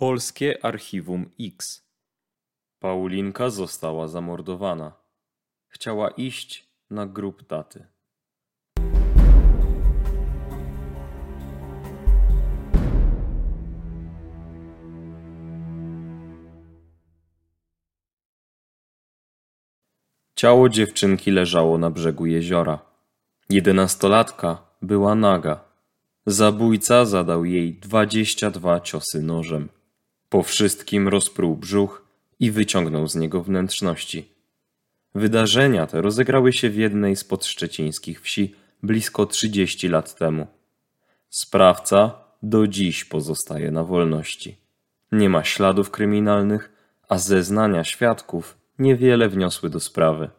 Polskie Archiwum X. Paulinka została zamordowana. Chciała iść na grób taty. Ciało dziewczynki leżało na brzegu jeziora. Jedenastolatka była naga. Zabójca zadał jej dwadzieścia dwa ciosy nożem. Po wszystkim rozpruł brzuch i wyciągnął z niego wnętrzności. Wydarzenia te rozegrały się w jednej z podszczecińskich wsi blisko 30 lat temu. Sprawca do dziś pozostaje na wolności. Nie ma śladów kryminalnych, a zeznania świadków niewiele wniosły do sprawy.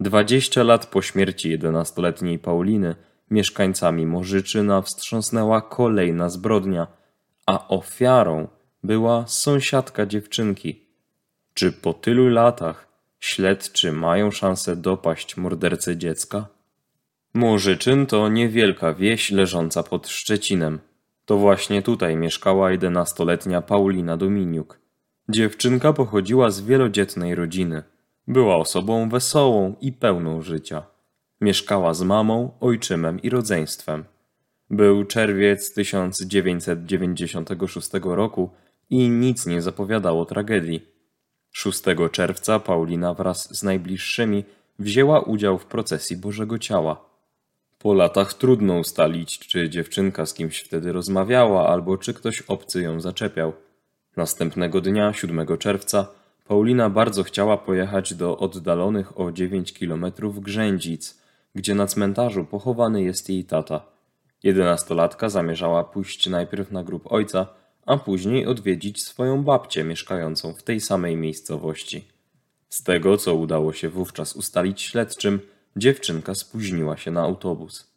Dwadzieścia lat po śmierci jedenastoletniej Pauliny mieszkańcami Morzyczyna wstrząsnęła kolejna zbrodnia, a ofiarą była sąsiadka dziewczynki. Czy po tylu latach śledczy mają szansę dopaść mordercę dziecka? Morzyczyn to niewielka wieś leżąca pod Szczecinem. To właśnie tutaj mieszkała jedenastoletnia Paulina Dominiuk. Dziewczynka pochodziła z wielodzietnej rodziny. Była osobą wesołą i pełną życia. Mieszkała z mamą, ojczymem i rodzeństwem. Był czerwiec 1996 roku i nic nie zapowiadało tragedii. 6 czerwca Paulina wraz z najbliższymi wzięła udział w procesji Bożego Ciała. Po latach trudno ustalić, czy dziewczynka z kimś wtedy rozmawiała, albo czy ktoś obcy ją zaczepiał. Następnego dnia, 7 czerwca, Paulina bardzo chciała pojechać do oddalonych o 9 kilometrów Grzędzic, gdzie na cmentarzu pochowany jest jej tata. Jedenastolatka zamierzała pójść najpierw na grób ojca, a później odwiedzić swoją babcię mieszkającą w tej samej miejscowości. Z tego, co udało się wówczas ustalić śledczym, dziewczynka spóźniła się na autobus.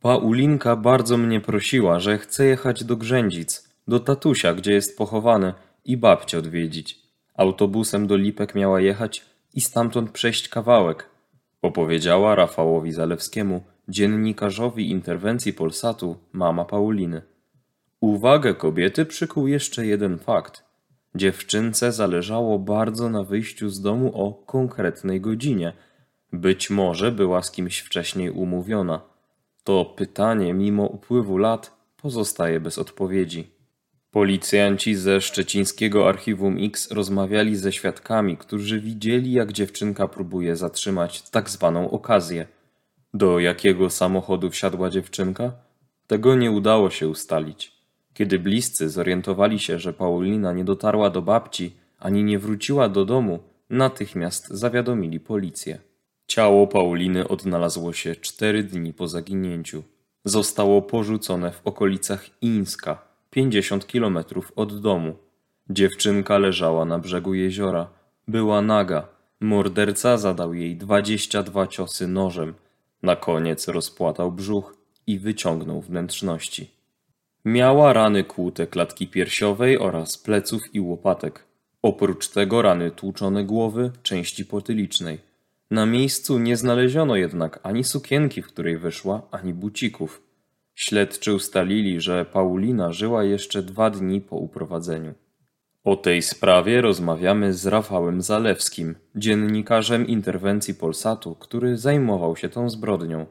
Paulinka bardzo mnie prosiła, że chce jechać do Grzędzic, do tatusia, gdzie jest pochowany, i babcię odwiedzić. Autobusem do Lipek miała jechać i stamtąd przejść kawałek, opowiedziała Rafałowi Zalewskiemu, dziennikarzowi interwencji Polsatu, mama Pauliny. Uwagę kobiety przykuł jeszcze jeden fakt. Dziewczynce zależało bardzo na wyjściu z domu o konkretnej godzinie. Być może była z kimś wcześniej umówiona. To pytanie, mimo upływu lat, pozostaje bez odpowiedzi. Policjanci ze szczecińskiego archiwum X rozmawiali ze świadkami, którzy widzieli, jak dziewczynka próbuje zatrzymać tak zwaną okazję. Do jakiego samochodu wsiadła dziewczynka? Tego nie udało się ustalić. Kiedy bliscy zorientowali się, że Paulina nie dotarła do babci ani nie wróciła do domu, natychmiast zawiadomili policję. Ciało Pauliny odnalazło się cztery dni po zaginięciu. Zostało porzucone w okolicach Ińska, 50 kilometrów od domu. Dziewczynka leżała na brzegu jeziora. Była naga. Morderca zadał jej 22 ciosy nożem. Na koniec rozpłatał brzuch i wyciągnął wnętrzności. Miała rany kłute klatki piersiowej oraz pleców i łopatek. Oprócz tego rany tłuczone głowy, części potylicznej. Na miejscu nie znaleziono jednak ani sukienki, w której wyszła, ani bucików. Śledczy ustalili, że Paulina żyła jeszcze dwa dni po uprowadzeniu. O tej sprawie rozmawiamy z Rafałem Zalewskim, dziennikarzem interwencji Polsatu, który zajmował się tą zbrodnią.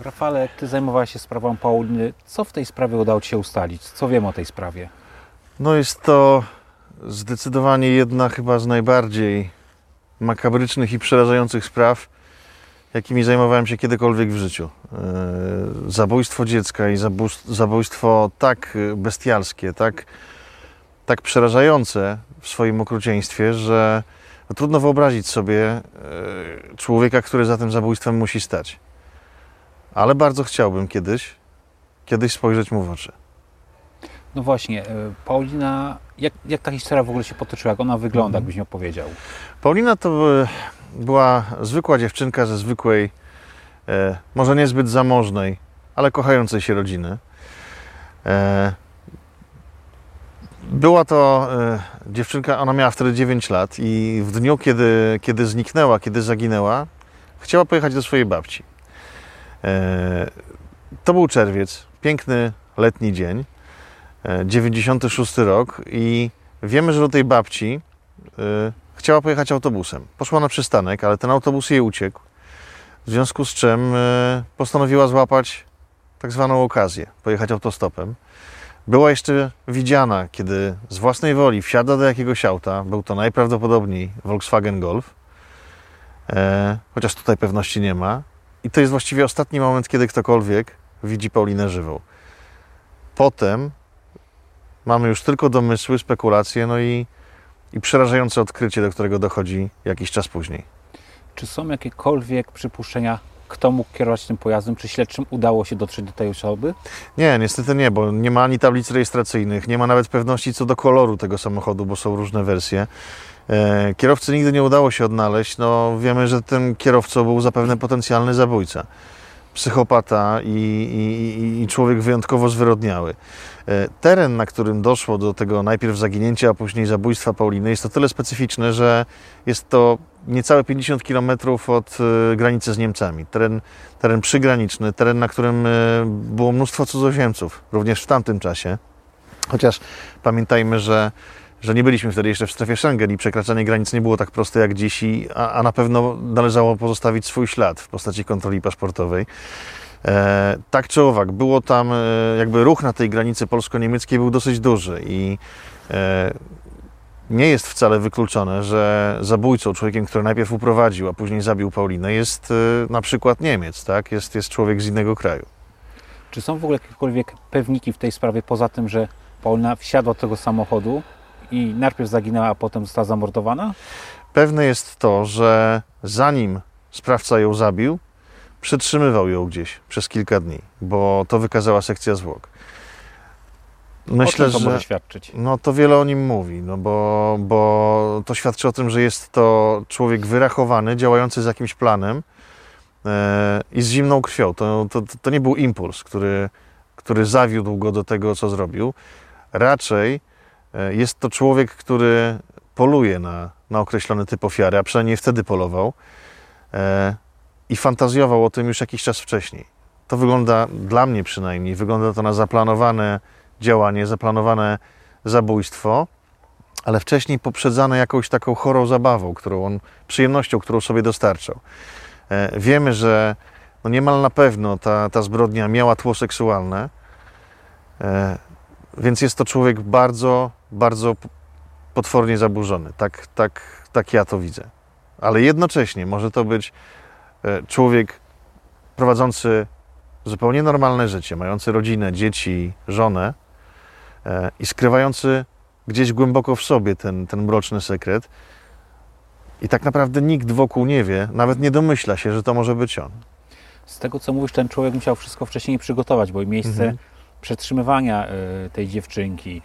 Rafale, ty zajmowałeś się sprawą Pauliny. Co w tej sprawie udało ci się ustalić? Co wiem o tej sprawie? No jest to zdecydowanie jedna chyba z najbardziej makabrycznych i przerażających spraw, jakimi zajmowałem się kiedykolwiek w życiu. Yy, zabójstwo dziecka i zabójstwo tak bestialskie, tak, tak przerażające w swoim okrucieństwie, że no, trudno wyobrazić sobie yy, człowieka, który za tym zabójstwem musi stać. Ale bardzo chciałbym kiedyś, kiedyś spojrzeć mu w oczy. No właśnie, Paulina, jak, jak ta historia w ogóle się potoczyła? Jak ona wygląda, jakbyś mi opowiedział? Paulina to e, była zwykła dziewczynka ze zwykłej, e, może niezbyt zamożnej, ale kochającej się rodziny. E, była to e, dziewczynka, ona miała wtedy 9 lat i w dniu, kiedy, kiedy zniknęła, kiedy zaginęła, chciała pojechać do swojej babci. E, to był czerwiec, piękny letni dzień. E, 96 rok i wiemy, że do tej babci y, chciała pojechać autobusem. Poszła na przystanek, ale ten autobus jej uciekł. W związku z czym postanowiła złapać tak zwaną okazję, pojechać autostopem. Była jeszcze widziana, kiedy z własnej woli wsiada do jakiegoś auta. Był to najprawdopodobniej Volkswagen Golf. E, chociaż tutaj pewności nie ma. I to jest właściwie ostatni moment, kiedy ktokolwiek widzi Paulinę żywą. Potem mamy już tylko domysły, spekulacje, no i, i przerażające odkrycie, do którego dochodzi jakiś czas później. Czy są jakiekolwiek przypuszczenia, kto mógł kierować tym pojazdem? Czy śledczym udało się dotrzeć do tej osoby? Nie, niestety nie, bo nie ma ani tablic rejestracyjnych, nie ma nawet pewności co do koloru tego samochodu, bo są różne wersje. E, kierowcy nigdy nie udało się odnaleźć. No, wiemy, że tym kierowcą był zapewne potencjalny zabójca. Psychopata i, i, i człowiek wyjątkowo zwyrodniały. E, teren, na którym doszło do tego najpierw zaginięcia, a później zabójstwa Pauliny, jest to tyle specyficzny, że jest to niecałe 50 km od e, granicy z Niemcami. Teren, teren przygraniczny, teren, na którym było mnóstwo cudzoziemców, również w tamtym czasie. Chociaż pamiętajmy, że, że nie byliśmy wtedy jeszcze w strefie Schengen i przekraczanie granic nie było tak proste jak dziś, i, a, a na pewno należało pozostawić swój ślad w postaci kontroli paszportowej. E, tak czy owak, było tam e, jakby ruch na tej granicy polsko-niemieckiej był dosyć duży i e, nie jest wcale wykluczone, że zabójcą, człowiekiem, który najpierw uprowadził, a później zabił Paulinę, jest e, na przykład Niemiec, tak? Jest, jest człowiek z innego kraju. Czy są w ogóle jakiekolwiek pewniki w tej sprawie, poza tym, że Paulina wsiadła do tego samochodu i najpierw zaginęła, a potem została zamordowana? Pewne jest to, że zanim sprawca ją zabił, przetrzymywał ją gdzieś przez kilka dni, bo to wykazała sekcja zwłok. Myślę, o czym to że może świadczyć? no, to wiele o nim mówi, no bo, bo to świadczy o tym, że jest to człowiek wyrachowany, działający z jakimś planem e, i z zimną krwią. To, to, to nie był impuls, który, który zawiódł go do tego, co zrobił. Raczej jest to człowiek, który poluje na, na określony typ ofiary, a przynajmniej wtedy polował e, i fantazjował o tym już jakiś czas wcześniej. To wygląda, dla mnie przynajmniej, wygląda to na zaplanowane działanie, zaplanowane zabójstwo, ale wcześniej poprzedzane jakąś taką chorą zabawą, którą on, przyjemnością, którą sobie dostarczał. E, wiemy, że no niemal na pewno ta, ta zbrodnia miała tło seksualne, e, więc jest to człowiek bardzo, bardzo potwornie zaburzony. Tak, tak, tak ja to widzę. Ale jednocześnie może to być e, człowiek prowadzący zupełnie normalne życie, mający rodzinę, dzieci, żonę e, i skrywający gdzieś głęboko w sobie ten, ten mroczny sekret. I tak naprawdę nikt wokół nie wie, nawet nie domyśla się, że to może być on. Z tego, co mówisz, ten człowiek musiał wszystko wcześniej przygotować, bo i miejsce Mhm. przetrzymywania y, tej dziewczynki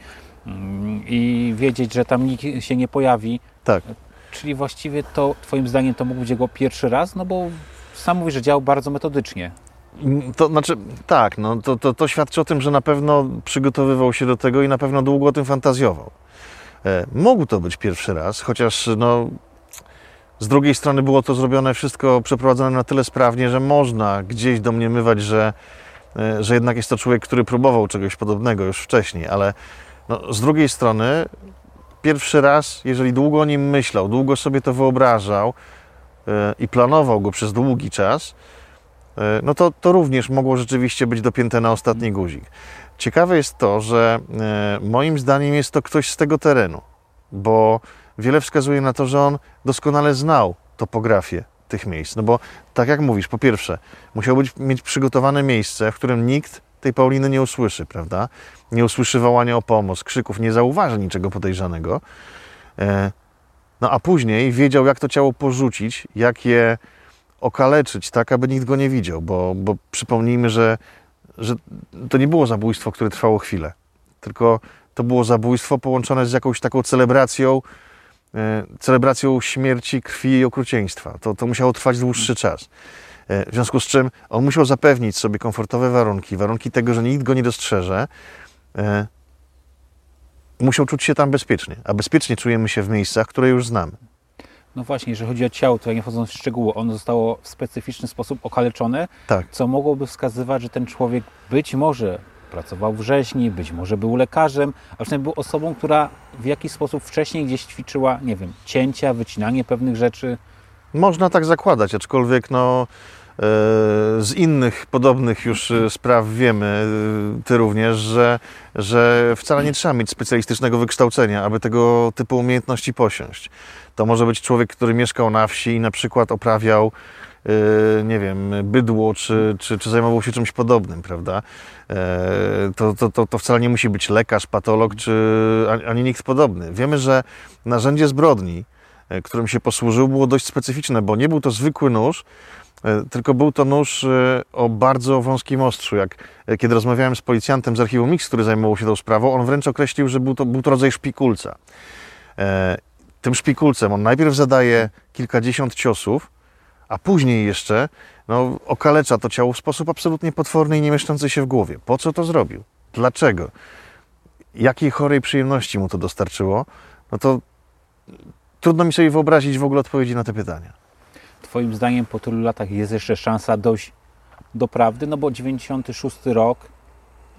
i wiedzieć, że tam nikt się nie pojawi. Tak. Czyli właściwie to, twoim zdaniem, to mógł być jego pierwszy raz? No bo sam mówisz, że działał bardzo metodycznie. Mm, To znaczy, tak, no, to, to, to świadczy o tym, że na pewno przygotowywał się do tego i na pewno długo o tym fantazjował. E, mógł to być pierwszy raz, chociaż no, z drugiej strony było to zrobione wszystko przeprowadzone na tyle sprawnie, że można gdzieś domniemywać, że, e, że jednak jest to człowiek, który próbował czegoś podobnego już wcześniej, ale no, z drugiej strony pierwszy raz, jeżeli długo o nim myślał, długo sobie to wyobrażał e, i planował go przez długi czas, E, no to, to również mogło rzeczywiście być dopięte na ostatni guzik. Ciekawe jest to, że e, moim zdaniem jest to ktoś z tego terenu, bo wiele wskazuje na to, że on doskonale znał topografię tych miejsc. No bo tak jak mówisz, po pierwsze, musiał być, mieć przygotowane miejsce, w którym nikt tej Pauliny nie usłyszy, prawda? Nie usłyszy wołania o pomoc, krzyków, nie zauważy niczego podejrzanego. E, No a później wiedział, jak to ciało porzucić, jak je okaleczyć, tak, aby nikt go nie widział, bo, bo przypomnijmy, że, że to nie było zabójstwo, które trwało chwilę, tylko to było zabójstwo połączone z jakąś taką celebracją, e, celebracją śmierci, krwi i okrucieństwa. To, to musiało trwać dłuższy czas. E, w związku z czym on musiał zapewnić sobie komfortowe warunki, warunki tego, że nikt go nie dostrzeże. E, musiał czuć się tam bezpiecznie, a bezpiecznie czujemy się w miejscach, które już znamy. No właśnie, jeżeli chodzi o ciało, tutaj nie wchodząc w szczegóły, ono zostało w specyficzny sposób okaleczone, Tak. co mogłoby wskazywać, że ten człowiek być może pracował w rzeźni, być może był lekarzem, a przynajmniej był osobą, która w jakiś sposób wcześniej gdzieś ćwiczyła, nie wiem, cięcia, wycinanie pewnych rzeczy. Można tak zakładać, aczkolwiek no, e, z innych podobnych już e, spraw wiemy, e, ty również, że, że wcale nie trzeba mieć specjalistycznego wykształcenia, aby tego typu umiejętności posiąść. To może być człowiek, który mieszkał na wsi i na przykład oprawiał nie wiem, bydło, czy, czy, czy zajmował się czymś podobnym, prawda? To, to, to, to wcale nie musi być lekarz, patolog, czy ani- ani nikt podobny. Wiemy, że narzędzie zbrodni, którym się posłużył, było dość specyficzne, bo nie był to zwykły nóż, e, tylko był to nóż e, o bardzo wąskim ostrzu. Jak e, kiedy rozmawiałem z policjantem z archiwum Mix, który zajmował się tą sprawą, on wręcz określił, że był to, był to rodzaj szpikulca. E, Tym szpikulcem on najpierw zadaje kilkadziesiąt ciosów, a później jeszcze no, okalecza to ciało w sposób absolutnie potworny i nie mieszczący się w głowie. Po co to zrobił? Dlaczego? Jakiej chorej przyjemności mu to dostarczyło? No to trudno mi sobie wyobrazić w ogóle odpowiedzi na te pytania. Twoim zdaniem po tylu latach jest jeszcze szansa dojść do prawdy? No bo 96 rok,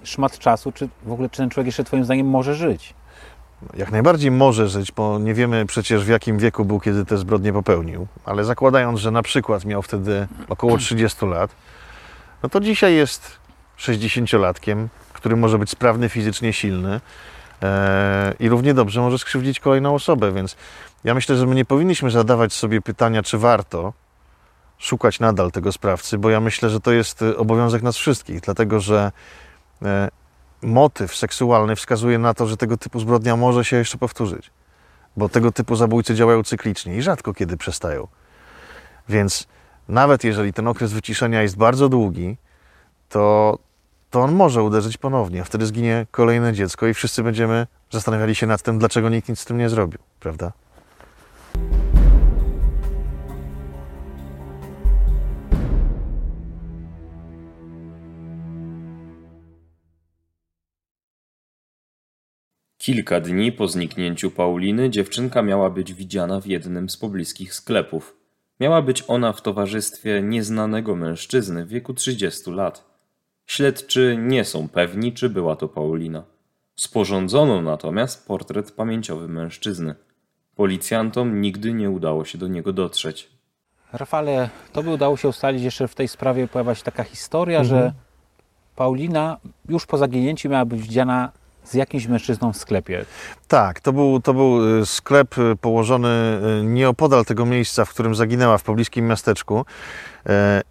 szmat czasu, czy w ogóle czy ten człowiek jeszcze Twoim zdaniem może żyć? Jak najbardziej może żyć, bo nie wiemy przecież w jakim wieku był, kiedy te zbrodnie popełnił, ale zakładając, że na przykład miał wtedy około 30 lat, no to dzisiaj jest 60-latkiem, który może być sprawny fizycznie, silny e, i równie dobrze może skrzywdzić kolejną osobę, więc ja myślę, że my nie powinniśmy zadawać sobie pytania, czy warto szukać nadal tego sprawcy, bo ja myślę, że to jest e, obowiązek nas wszystkich, dlatego że e, motyw seksualny wskazuje na to, że tego typu zbrodnia może się jeszcze powtórzyć. Bo tego typu zabójcy działają cyklicznie i rzadko kiedy przestają. Więc nawet jeżeli ten okres wyciszenia jest bardzo długi, to, to on może uderzyć ponownie, a wtedy zginie kolejne dziecko i wszyscy będziemy zastanawiali się nad tym, dlaczego nikt nic z tym nie zrobił, prawda? Kilka dni po zniknięciu Pauliny dziewczynka miała być widziana w jednym z pobliskich sklepów. Miała być ona w towarzystwie nieznanego mężczyzny w wieku 30 lat. Śledczy nie są pewni, czy była to Paulina. Sporządzono natomiast portret pamięciowy mężczyzny. Policjantom nigdy nie udało się do niego dotrzeć. Rafale, to by udało się ustalić jeszcze w tej sprawie, pojawia się taka historia, Mhm. że Paulina już po zaginięciu miała być widziana z jakimś mężczyzną w sklepie. Tak, to był, to był y, sklep y, położony y, nieopodal tego miejsca, w którym zaginęła, w pobliskim miasteczku. E,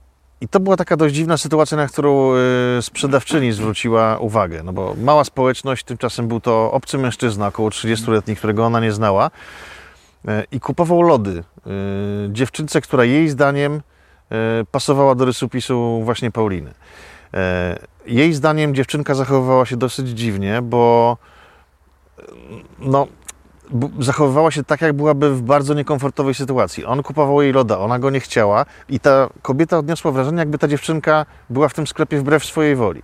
I to była taka dość dziwna sytuacja, na którą sprzedawczyni zwróciła uwagę. No bo mała społeczność, tymczasem był to obcy mężczyzna, około 30-letni, którego ona nie znała. E, I kupował lody y, dziewczynce, która jej zdaniem pasowała do rysupisu właśnie Pauliny. E, Jej zdaniem dziewczynka zachowywała się dosyć dziwnie, bo no, zachowywała się tak, jak byłaby w bardzo niekomfortowej sytuacji. On kupował jej loda, ona go nie chciała i ta kobieta odniosła wrażenie, jakby ta dziewczynka była w tym sklepie wbrew swojej woli.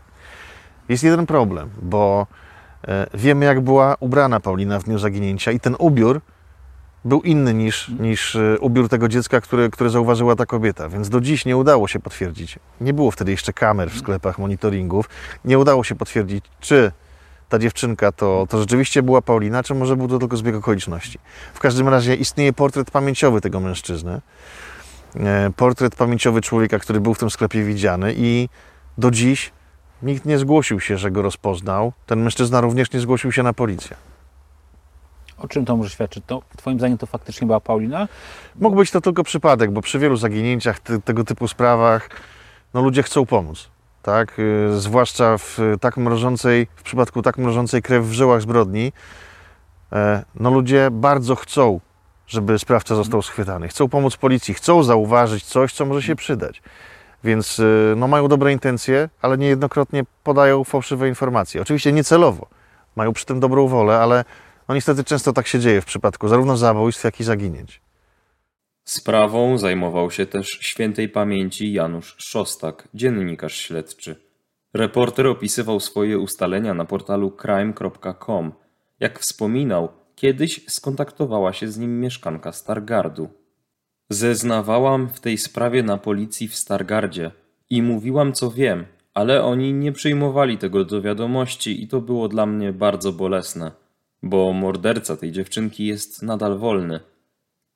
Jest jeden problem, bo e, wiemy, jak była ubrana Paulina w dniu zaginięcia i ten ubiór był inny niż, niż e, ubiór tego dziecka, który zauważyła ta kobieta, więc do dziś nie udało się potwierdzić. Nie było wtedy jeszcze kamer w sklepach, monitoringów. Nie udało się potwierdzić, czy ta dziewczynka to, to rzeczywiście była Paulina, czy może był to tylko zbieg okoliczności. W każdym razie istnieje portret pamięciowy tego mężczyzny. E, Portret pamięciowy człowieka, który był w tym sklepie widziany i do dziś nikt nie zgłosił się, że go rozpoznał. Ten mężczyzna również nie zgłosił się na policję. O czym to może świadczyć? To, twoim zdaniem to faktycznie była Paulina? Mógł być to tylko przypadek, bo przy wielu zaginięciach, tego typu sprawach, no ludzie chcą pomóc. Tak? Y, Zwłaszcza w tak mrożącej, w przypadku tak mrożącej krew w żyłach zbrodni, e, no ludzie bardzo chcą, żeby sprawca został schwytany. Chcą pomóc policji, chcą zauważyć coś, co może się przydać. Więc y, no, mają dobre intencje, ale niejednokrotnie podają fałszywe informacje. Oczywiście niecelowo. Mają przy tym dobrą wolę, ale no niestety często tak się dzieje w przypadku zarówno zabójstw, jak i zaginięć. Sprawą zajmował się też świętej pamięci Janusz Szostak, dziennikarz śledczy. Reporter opisywał swoje ustalenia na portalu crime.com. Jak wspominał, kiedyś skontaktowała się z nim mieszkanka Stargardu. Zeznawałam w tej sprawie na policji w Stargardzie i mówiłam co wiem, ale oni nie przyjmowali tego do wiadomości i to było dla mnie bardzo bolesne, bo morderca tej dziewczynki jest nadal wolny.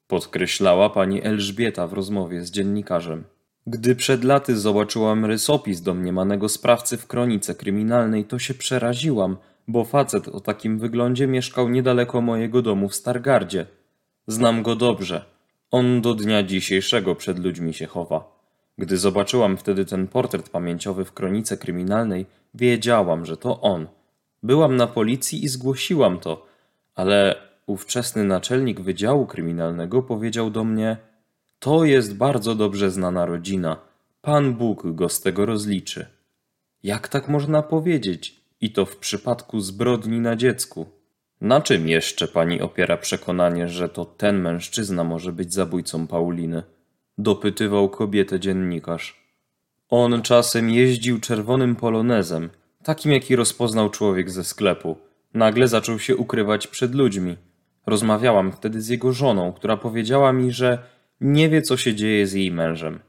Podkreślała pani Elżbieta w rozmowie z dziennikarzem. Gdy przed laty zobaczyłam rysopis domniemanego sprawcy w kronice kryminalnej, to się przeraziłam, bo facet o takim wyglądzie mieszkał niedaleko mojego domu w Stargardzie. Znam go dobrze. On do dnia dzisiejszego przed ludźmi się chowa. Gdy zobaczyłam wtedy ten portret pamięciowy w kronice kryminalnej, wiedziałam, że to on. Byłam na policji i zgłosiłam to, ale ówczesny naczelnik Wydziału Kryminalnego powiedział do mnie: To jest bardzo dobrze znana rodzina. Pan Bóg go z tego rozliczy. Jak tak można powiedzieć? I to w przypadku zbrodni na dziecku. Na czym jeszcze pani opiera przekonanie, że to ten mężczyzna może być zabójcą Pauliny? Dopytywał kobietę dziennikarz. On czasem jeździł czerwonym polonezem, takim jaki rozpoznał człowiek ze sklepu. Nagle zaczął się ukrywać przed ludźmi. Rozmawiałam wtedy z jego żoną, która powiedziała mi, że nie wie, co się dzieje z jej mężem.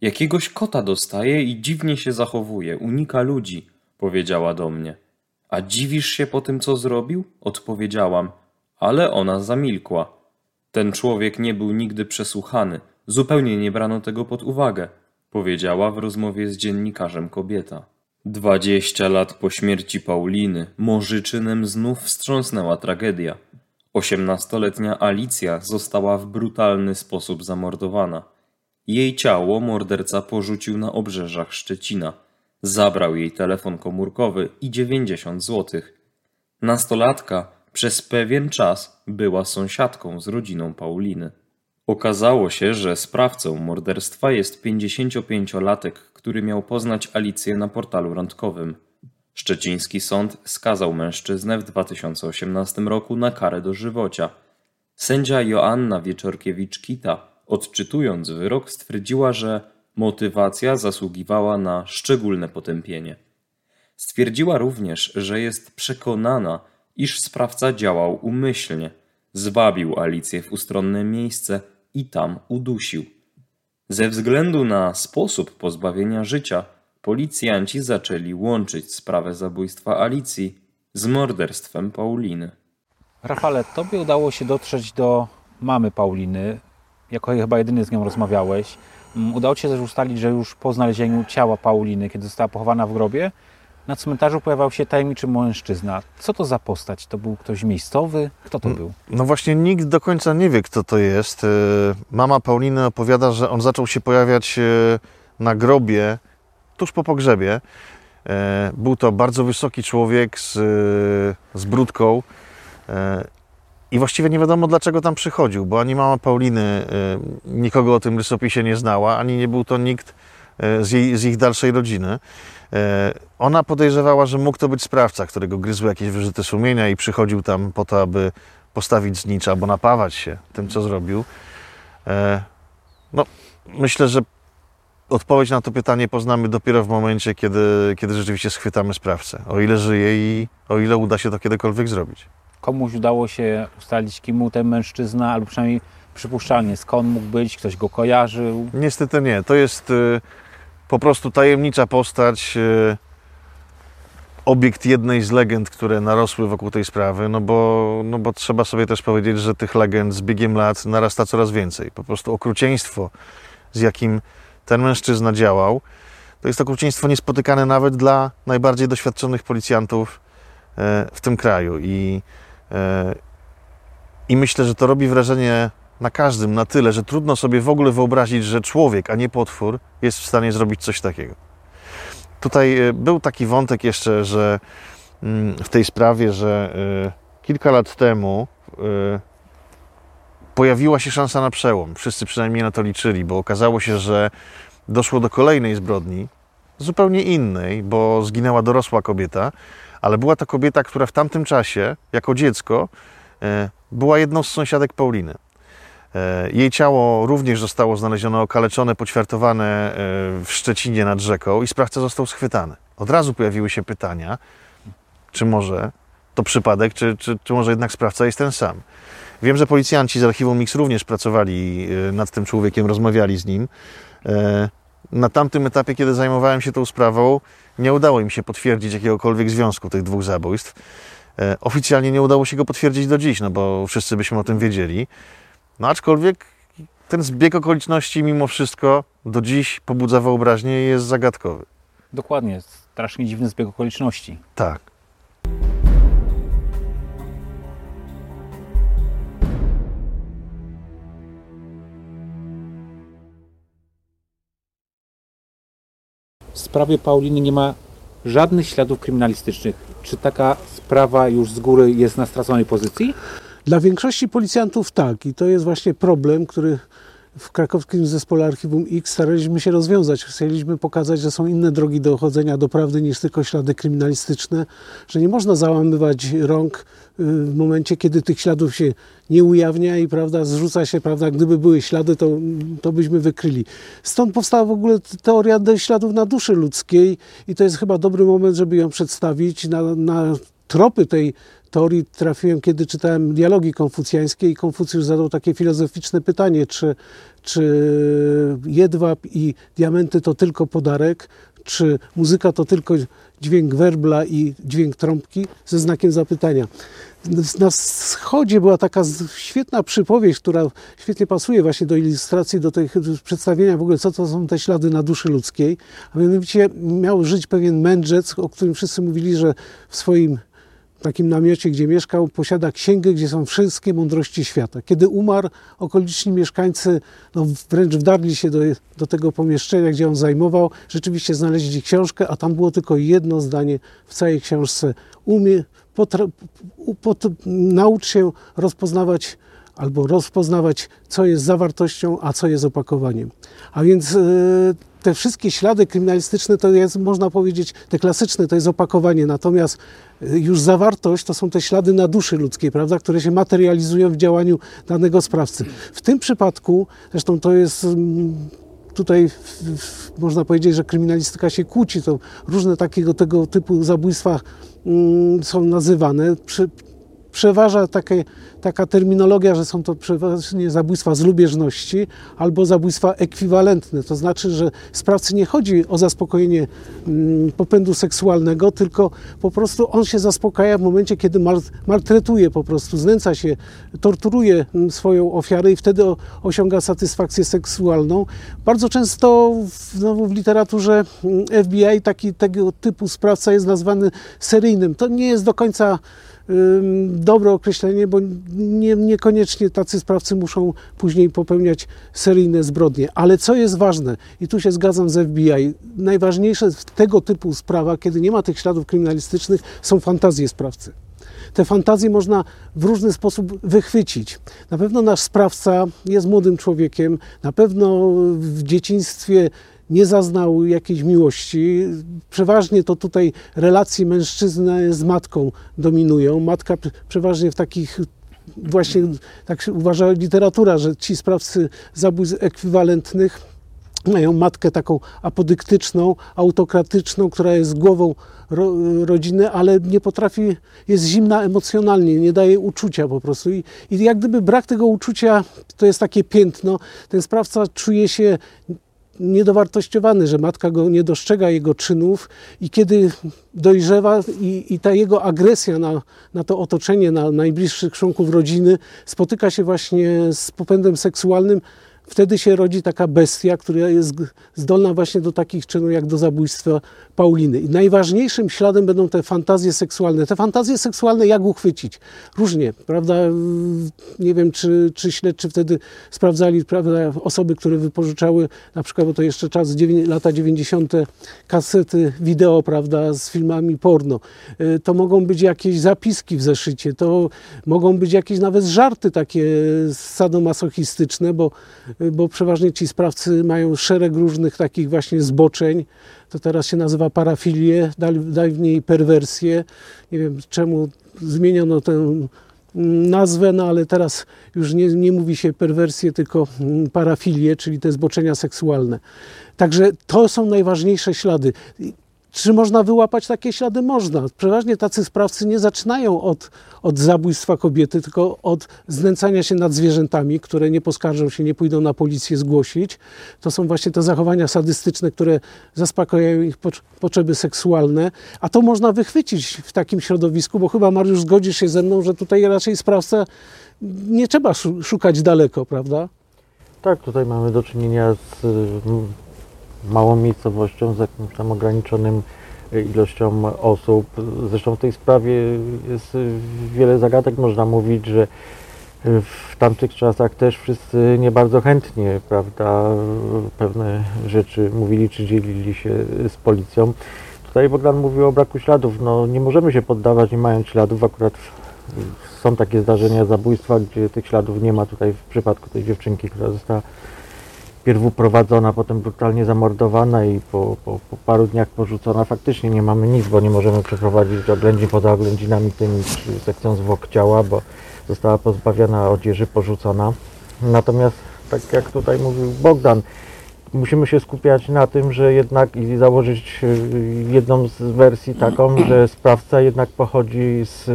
Jakiegoś kota dostaje i dziwnie się zachowuje, unika ludzi, powiedziała do mnie. A dziwisz się po tym, co zrobił? Odpowiedziałam, ale ona zamilkła. Ten człowiek nie był nigdy przesłuchany, zupełnie nie brano tego pod uwagę, powiedziała w rozmowie z dziennikarzem kobieta. Dwadzieścia lat po śmierci Pauliny Morzyczynem znów wstrząsnęła tragedia. Osiemnastoletnia Alicja została w brutalny sposób zamordowana. Jej ciało morderca porzucił na obrzeżach Szczecina. Zabrał jej telefon komórkowy i 90 złotych. Nastolatka przez pewien czas była sąsiadką z rodziną Pauliny. Okazało się, że sprawcą morderstwa jest 55-latek, który miał poznać Alicję na portalu randkowym. Szczeciński sąd skazał mężczyznę w 2018 roku na karę dożywocia. Sędzia Joanna Wieczorkiewicz-Kita, odczytując wyrok, stwierdziła, że motywacja zasługiwała na szczególne potępienie. Stwierdziła również, że jest przekonana, iż sprawca działał umyślnie, zwabił Alicję w ustronne miejsce i tam udusił. Ze względu na sposób pozbawienia życia, policjanci zaczęli łączyć sprawę zabójstwa Alicji z morderstwem Pauliny. Rafale, tobie udało się dotrzeć do mamy Pauliny, jako chyba jedyny z nią rozmawiałeś. Mm, Udało ci się też ustalić, że już po znalezieniu ciała Pauliny, kiedy została pochowana w grobie, na cmentarzu pojawiał się tajemniczy mężczyzna. Co to za postać? To był ktoś miejscowy? Kto to był? No właśnie nikt do końca nie wie, kto to jest. E, Mama Pauliny opowiada, że on zaczął się pojawiać e, na grobie tuż po pogrzebie. E, Był to bardzo wysoki człowiek z, z brudką i właściwie nie wiadomo dlaczego tam przychodził, bo ani mama Pauliny nikogo o tym rysopisie nie znała, ani nie był to nikt z, jej, z ich dalszej rodziny. E, Ona podejrzewała, że mógł to być sprawca, którego gryzły jakieś wyrzuty sumienia i przychodził tam po to, aby postawić znicz albo napawać się tym, co zrobił. E, No, myślę, że odpowiedź na to pytanie poznamy dopiero w momencie, kiedy, kiedy rzeczywiście schwytamy sprawcę. O ile żyje i o ile uda się to kiedykolwiek zrobić. Komuś udało się ustalić, kim był ten mężczyzna, albo przynajmniej przypuszczalnie skąd mógł być, ktoś go kojarzył. Niestety nie. To jest y, po prostu tajemnicza postać, y, obiekt jednej z legend, które narosły wokół tej sprawy, no bo, no bo trzeba sobie też powiedzieć, że tych legend z biegiem lat narasta coraz więcej. Po prostu okrucieństwo, z jakim ten mężczyzna działał, to jest okrucieństwo niespotykane nawet dla najbardziej doświadczonych policjantów e, w tym kraju. I, e, I myślę, że to robi wrażenie na każdym na tyle, że trudno sobie w ogóle wyobrazić, że człowiek, a nie potwór, jest w stanie zrobić coś takiego. Tutaj e, był taki wątek jeszcze, że mm, w tej sprawie, że e, kilka lat temu e, pojawiła się szansa na przełom. Wszyscy przynajmniej na to liczyli, bo okazało się, że doszło do kolejnej zbrodni, zupełnie innej, bo zginęła dorosła kobieta, ale była to kobieta, która w tamtym czasie, jako dziecko, była jedną z sąsiadek Pauliny. E, Jej ciało również zostało znalezione okaleczone, poćwiartowane e, w Szczecinie nad rzeką i sprawca został schwytany. Od razu pojawiły się pytania, czy może to przypadek, czy, czy, czy może jednak sprawca jest ten sam. Wiem, że policjanci z archiwum Mix również pracowali e, nad tym człowiekiem, rozmawiali z nim. Na tamtym etapie, kiedy zajmowałem się tą sprawą, nie udało im się potwierdzić jakiegokolwiek związku tych dwóch zabójstw. Oficjalnie nie udało się go potwierdzić do dziś, no bo wszyscy byśmy o tym wiedzieli. No aczkolwiek ten zbieg okoliczności mimo wszystko do dziś pobudza wyobraźnię i jest zagadkowy. Dokładnie, strasznie dziwny zbieg okoliczności. Tak. W sprawie Pauliny nie ma żadnych śladów kryminalistycznych. Czy taka sprawa już z góry jest na straconej pozycji? Dla większości policjantów tak i to jest właśnie problem, który w krakowskim zespole Archiwum X staraliśmy się rozwiązać. Chcieliśmy pokazać, że są inne drogi dochodzenia do prawdy niż tylko ślady kryminalistyczne, że nie można załamywać rąk y, w momencie, kiedy tych śladów się nie ujawnia i prawda, zrzuca się, prawda, gdyby były ślady, to, to byśmy wykryli. Stąd powstała w ogóle teoria śladów na duszy ludzkiej i to jest chyba dobry moment, żeby ją przedstawić. Na, na tropy tej teorii trafiłem, kiedy czytałem dialogi konfucjańskie i Konfucjusz zadał takie filozoficzne pytanie, czy, czy jedwab i diamenty to tylko podarek, czy muzyka to tylko dźwięk werbla i dźwięk trąbki, ze znakiem zapytania. Na wschodzie była taka świetna przypowieść, która świetnie pasuje właśnie do ilustracji, do tych przedstawienia w ogóle, co to są te ślady na duszy ludzkiej. A mianowicie miał żyć pewien mędrzec, o którym wszyscy mówili, że w swoim takim namiocie, gdzie mieszkał, posiada księgę, gdzie są wszystkie mądrości świata. Kiedy umarł, okoliczni mieszkańcy no, wręcz wdarli się do, do tego pomieszczenia, gdzie on zajmował. Rzeczywiście znaleźli książkę, a tam było tylko jedno zdanie w całej książce. Umie, potra, pot, naucz się rozpoznawać albo rozpoznawać, co jest zawartością, a co jest opakowaniem. A więc yy, te wszystkie ślady kryminalistyczne to jest, można powiedzieć, te klasyczne to jest opakowanie, natomiast y, już zawartość to są te ślady na duszy ludzkiej, prawda, które się materializują w działaniu danego sprawcy. W tym przypadku, zresztą to jest mm, tutaj można powiedzieć, że kryminalistyka się kłóci, to różne takiego tego typu zabójstwa mm, są nazywane. Przeważa takie, taka terminologia, że są to przeważnie zabójstwa z lubieżności albo zabójstwa ekwiwalentne. To znaczy, że sprawcy nie chodzi o zaspokojenie mm, popędu seksualnego, tylko po prostu on się zaspokaja w momencie, kiedy maltretuje po prostu, znęca się, torturuje mm, swoją ofiarę i wtedy osiąga satysfakcję seksualną. Bardzo często znowu w literaturze mm, FBI taki tego typu sprawca jest nazwany seryjnym. To nie jest do końca dobre określenie, bo nie, niekoniecznie tacy sprawcy muszą później popełniać seryjne zbrodnie. Ale co jest ważne, i tu się zgadzam z FBI, najważniejsze w tego typu sprawach, kiedy nie ma tych śladów kryminalistycznych, są fantazje sprawcy. Te fantazje można w różny sposób wychwycić. Na pewno nasz sprawca jest młodym człowiekiem, na pewno w dzieciństwie nie zaznał jakiejś miłości. Przeważnie to tutaj relacje mężczyzny z matką dominują. Matka przeważnie w takich właśnie, tak uważa literatura, że ci sprawcy zabójstw ekwiwalentnych mają matkę taką apodyktyczną, autokratyczną, która jest głową ro, rodziny, ale nie potrafi, jest zimna emocjonalnie, nie daje uczucia po prostu. I, I jak gdyby brak tego uczucia to jest takie piętno. Ten sprawca czuje się niedowartościowany, że matka go nie dostrzega jego czynów i kiedy dojrzewa i, i ta jego agresja na, na to otoczenie, na najbliższych członków rodziny spotyka się właśnie z popędem seksualnym, wtedy się rodzi taka bestia, która jest zdolna właśnie do takich czynów jak do zabójstwa Pauliny. I najważniejszym śladem będą te fantazje seksualne. Te fantazje seksualne jak uchwycić? Różnie, prawda? Nie wiem, czy, czy śledczy wtedy sprawdzali prawda, osoby, które wypożyczały, na przykład, bo to jeszcze czas, lata 90. kasety wideo, prawda, z filmami porno. Y, to mogą być jakieś zapiski w zeszycie, to mogą być jakieś nawet żarty takie sadomasochistyczne, bo bo przeważnie ci sprawcy mają szereg różnych takich właśnie zboczeń. To teraz się nazywa parafilię, dawniej perwersję. Nie wiem czemu zmieniono tę nazwę, no ale teraz już nie, nie mówi się perwersję, tylko parafilię, czyli te zboczenia seksualne. Także to są najważniejsze ślady. Czy można wyłapać takie ślady? Można. Przeważnie tacy sprawcy nie zaczynają od, od zabójstwa kobiety, tylko od znęcania się nad zwierzętami, które nie poskarżą się, nie pójdą na policję zgłosić. To są właśnie te zachowania sadystyczne, które zaspokajają ich potrzeby seksualne. A to można wychwycić w takim środowisku, bo chyba Mariusz zgodzisz się ze mną, że tutaj raczej sprawca nie trzeba szukać daleko, prawda? Tak, tutaj mamy do czynienia z małą miejscowością, z jakimś tam ograniczonym e, ilością osób. Zresztą w tej sprawie jest wiele zagadek. Można mówić, że w tamtych czasach też wszyscy nie bardzo chętnie, prawda, pewne rzeczy mówili czy dzielili się z policją. Tutaj Bogdan mówił o braku śladów. No, nie możemy się poddawać nie mając śladów. Akurat są takie zdarzenia zabójstwa, gdzie tych śladów nie ma. Tutaj w przypadku tej dziewczynki, która została pierw uprowadzona, potem brutalnie zamordowana i po, po, po, paru dniach porzucona. Faktycznie nie mamy nic, bo nie możemy przeprowadzić oględzin poza oględzinami tymi sekcją zwłok ciała, bo została pozbawiona odzieży, porzucona. Natomiast tak jak tutaj mówił Bogdan, musimy się skupiać na tym, że jednak i założyć y, jedną z wersji taką, że sprawca jednak pochodzi z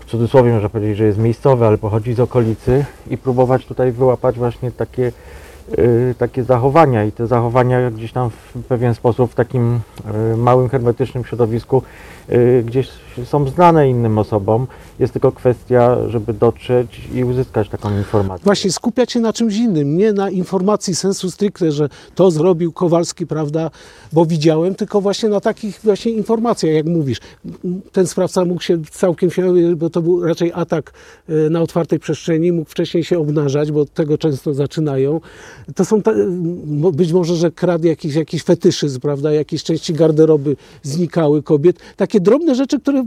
w cudzysłowie można powiedzieć, że jest miejscowy, ale pochodzi z okolicy i próbować tutaj wyłapać właśnie takie, y, takie zachowania. I te zachowania gdzieś tam w pewien sposób w takim y, małym, hermetycznym środowisku y, gdzieś są znane innym osobom. Jest tylko kwestia, żeby dotrzeć i uzyskać taką informację. Właśnie skupiać się na czymś innym, nie na informacji sensu stricte, że to zrobił Kowalski, prawda, bo widziałem, tylko właśnie na takich właśnie informacjach, jak mówisz. Ten sprawca mógł się całkiem bo to był raczej atak e, na otwartej przestrzeni, mógł wcześniej się obnażać, bo tego często zaczynają. To są, być może, że kradł jakiś, jakiś fetyszyzm, prawda, jakieś części garderoby znikały kobiet. Takie drobne rzeczy, które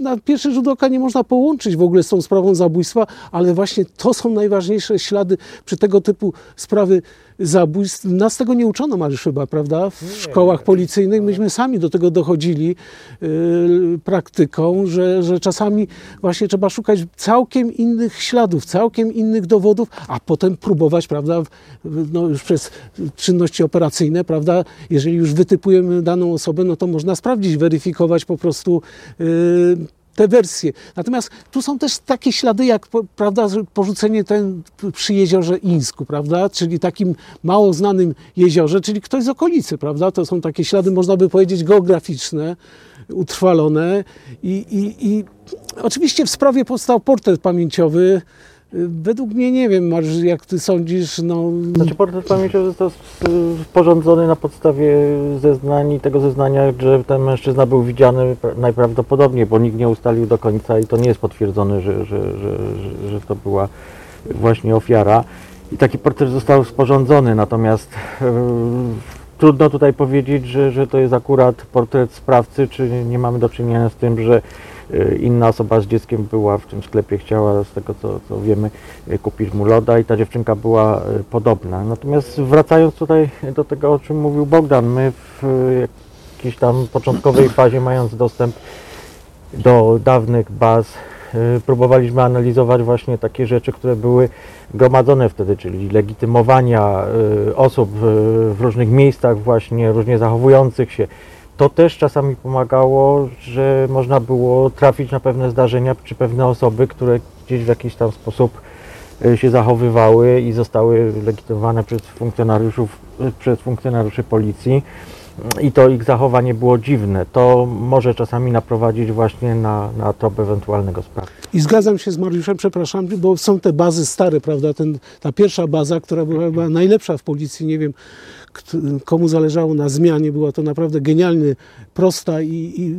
na pierwszy rzut oka nie można połączyć w ogóle z tą sprawą zabójstwa, ale właśnie to są najważniejsze ślady przy tego typu sprawy zabójstw. Nas tego nie uczono, Mariusz, chyba, prawda? W szkołach policyjnych myśmy sami do tego dochodzili yy, praktyką, że, że czasami właśnie trzeba szukać całkiem innych śladów, całkiem innych dowodów, a potem próbować, prawda, no już przez czynności operacyjne, prawda, jeżeli już wytypujemy daną osobę, no to można sprawdzić, weryfikować po prostu yy, te wersje. Natomiast tu są też takie ślady, jak prawda, porzucenie ten przy jeziorze Ińsku, prawda, czyli takim mało znanym jeziorze, czyli ktoś z okolicy, prawda. To są takie ślady, można by powiedzieć, geograficzne, utrwalone i, i, i oczywiście w sprawie powstał portret pamięciowy Według mnie nie wiem, Mariusz, jak ty sądzisz, no... Znaczy portret pamięciowy został sporządzony na podstawie zeznań i tego zeznania, że ten mężczyzna był widziany najprawdopodobniej, bo nikt nie ustalił do końca i to nie jest potwierdzone, że, że, że, że to była właśnie ofiara. I taki portret został sporządzony, natomiast yy, trudno tutaj powiedzieć, że, że to jest akurat portret sprawcy, czy nie mamy do czynienia z tym, że inna osoba z dzieckiem była w tym sklepie, chciała z tego co, co wiemy e, kupić mu loda i ta dziewczynka była e, podobna. Natomiast wracając tutaj do tego, o czym mówił Bogdan, my w jakiejś tam początkowej fazie, mając dostęp do dawnych baz, próbowaliśmy analizować właśnie takie rzeczy, które były gromadzone wtedy, czyli legitymowania osób w różnych miejscach właśnie, różnie zachowujących się, to też czasami pomagało, że można było trafić na pewne zdarzenia czy pewne osoby, które gdzieś w jakiś tam sposób e, się zachowywały i zostały legitymowane przez funkcjonariuszów, e, przez funkcjonariuszy policji i to ich zachowanie było dziwne. To może czasami naprowadzić właśnie na, na trop ewentualnego sprawcy. I zgadzam się z Mariuszem, przepraszam, bo są te bazy stare, prawda? Ten, ta pierwsza baza, która była najlepsza w policji, nie wiem, komu zależało na zmianie. Była to naprawdę genialnie prosta i, i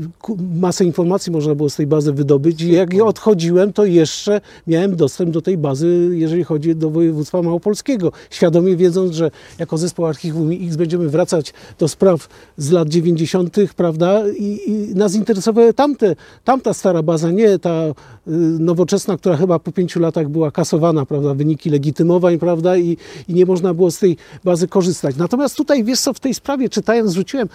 masę informacji można było z tej bazy wydobyć. I jak ja odchodziłem, to jeszcze miałem dostęp do tej bazy, jeżeli chodzi do województwa małopolskiego. Świadomie wiedząc, że jako zespół Archiwum X będziemy wracać do spraw z lat 90., prawda? I, i nas interesowała tamte, tamta stara baza, nie ta y, nowoczesna, która chyba po pięciu latach była kasowana, prawda? Wyniki legitymowań, prawda? I, i nie można było z tej bazy korzystać. Natomiast Natomiast tutaj, wiesz co, w tej sprawie czytając, rzuciłem,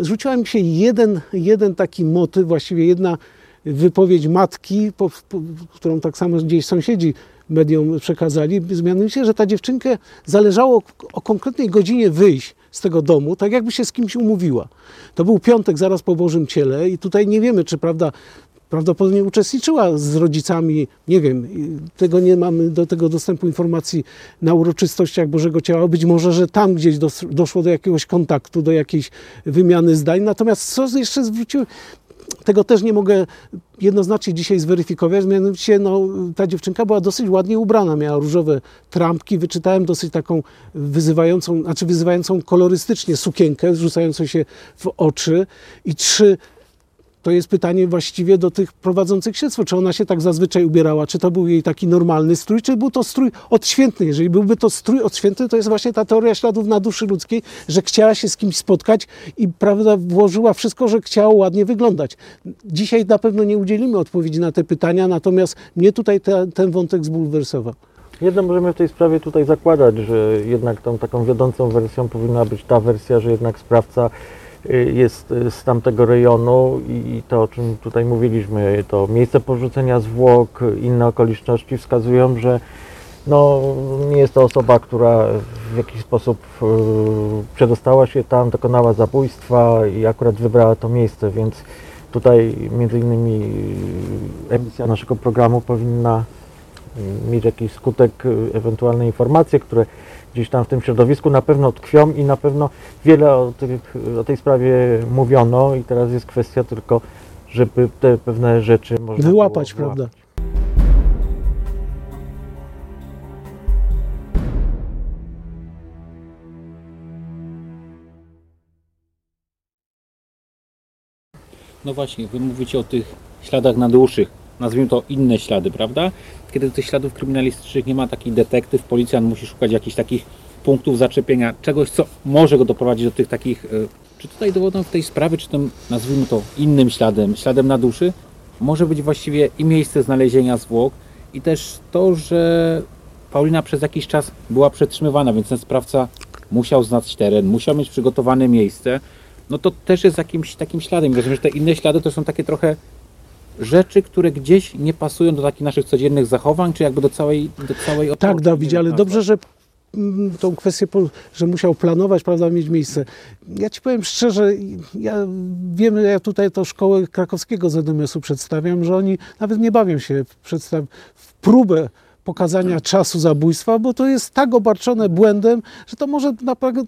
rzuciła mi się jeden, jeden taki motyw, właściwie jedna wypowiedź matki, po, po, którą tak samo gdzieś sąsiedzi mediom przekazali, mianowicie, że ta dziewczynkę zależało o konkretnej godzinie wyjść z tego domu, tak jakby się z kimś umówiła. To był piątek zaraz po Bożym Ciele i tutaj nie wiemy, czy prawda prawdopodobnie uczestniczyła z rodzicami, nie wiem, tego nie mamy do tego dostępu informacji na uroczystościach Bożego Ciała. Być może, że tam gdzieś dos, doszło do jakiegoś kontaktu, do jakiejś wymiany zdań. Natomiast co jeszcze zwróciłem, tego też nie mogę jednoznacznie dzisiaj zweryfikować. Mianowicie no, ta dziewczynka była dosyć ładnie ubrana, miała różowe trampki. Wyczytałem dosyć taką wyzywającą, znaczy wyzywającą kolorystycznie sukienkę, rzucającą się w oczy. I trzy to jest pytanie właściwie do tych prowadzących śledztwo, czy ona się tak zazwyczaj ubierała, czy to był jej taki normalny strój, czy był to strój odświętny. Jeżeli byłby to strój odświętny, to jest właśnie ta teoria śladów na duszy ludzkiej, że chciała się z kimś spotkać i prawda, włożyła wszystko, że chciała ładnie wyglądać. Dzisiaj na pewno nie udzielimy odpowiedzi na te pytania, natomiast mnie tutaj te, ten wątek zbulwersował. Jedno możemy w tej sprawie tutaj zakładać, że jednak tą taką wiodącą wersją powinna być ta wersja, że jednak sprawca jest y, z tamtego rejonu i to, o czym tutaj mówiliśmy, to miejsce porzucenia zwłok, inne okoliczności wskazują, że no, nie jest to osoba, która w jakiś sposób y, przedostała się tam, dokonała zabójstwa i akurat wybrała to miejsce, więc tutaj między innymi emisja naszego programu powinna mieć jakiś skutek, ewentualne informacje, które gdzieś tam w tym środowisku na pewno tkwią i na pewno wiele o, tych, o tej sprawie mówiono i teraz jest kwestia tylko, żeby te pewne rzeczy można wyłapać, było prawda? No właśnie, wy mówicie o tych śladach na dłuższych, nazwijmy to inne ślady, prawda? Kiedy tych śladów kryminalistycznych nie ma taki detektyw, policjant musi szukać jakichś takich punktów zaczepienia, czegoś, co może go doprowadzić do tych takich. y, Czy tutaj dowodem w tej sprawie, czy tym, nazwijmy to innym śladem, śladem na duszy, może być właściwie i miejsce znalezienia zwłok, i też to, że Paulina przez jakiś czas była przetrzymywana, więc ten sprawca musiał znać teren, musiał mieć przygotowane miejsce. No to też jest jakimś takim śladem. Rozumiem, że te inne ślady to są takie trochę rzeczy, które gdzieś nie pasują do takich naszych codziennych zachowań, czy jakby do całej, do całej Tak, otoczki. Dawid, Nie ale wiem, dobrze, że mm, tą kwestię, że musiał planować, prawda, mieć miejsce. Ja ci powiem szczerze, ja wiemy, ja tutaj to szkołę krakowskiego ZMS-u przedstawiam, że oni nawet nie bawią się w, w próbę pokazania czasu zabójstwa, bo to jest tak obarczone błędem, że to może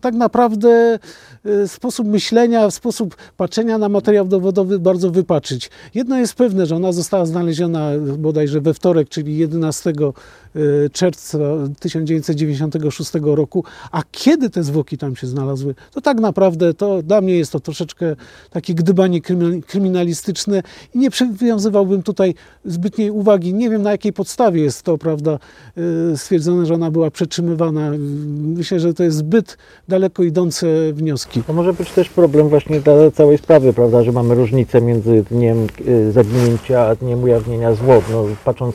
tak naprawdę e, sposób myślenia, sposób patrzenia na materiał dowodowy bardzo wypaczyć. Jedno jest pewne, że ona została znaleziona bodajże we wtorek, czyli 11 e, czerwca 1996 roku, a kiedy te zwłoki tam się znalazły, to tak naprawdę to dla mnie jest to troszeczkę takie gdybanie krymi- kryminalistyczne i nie przywiązywałbym tutaj zbytniej uwagi. Nie wiem na jakiej podstawie jest to, prawda, e, stwierdzone, że ona była przetrzymywana. Myślę, że to jest zbyt daleko idące wnioski. To może być też problem właśnie dla całej sprawy, prawda, że mamy różnicę między dniem y, zaginięcia a dniem ujawnienia zwłok. No, patrząc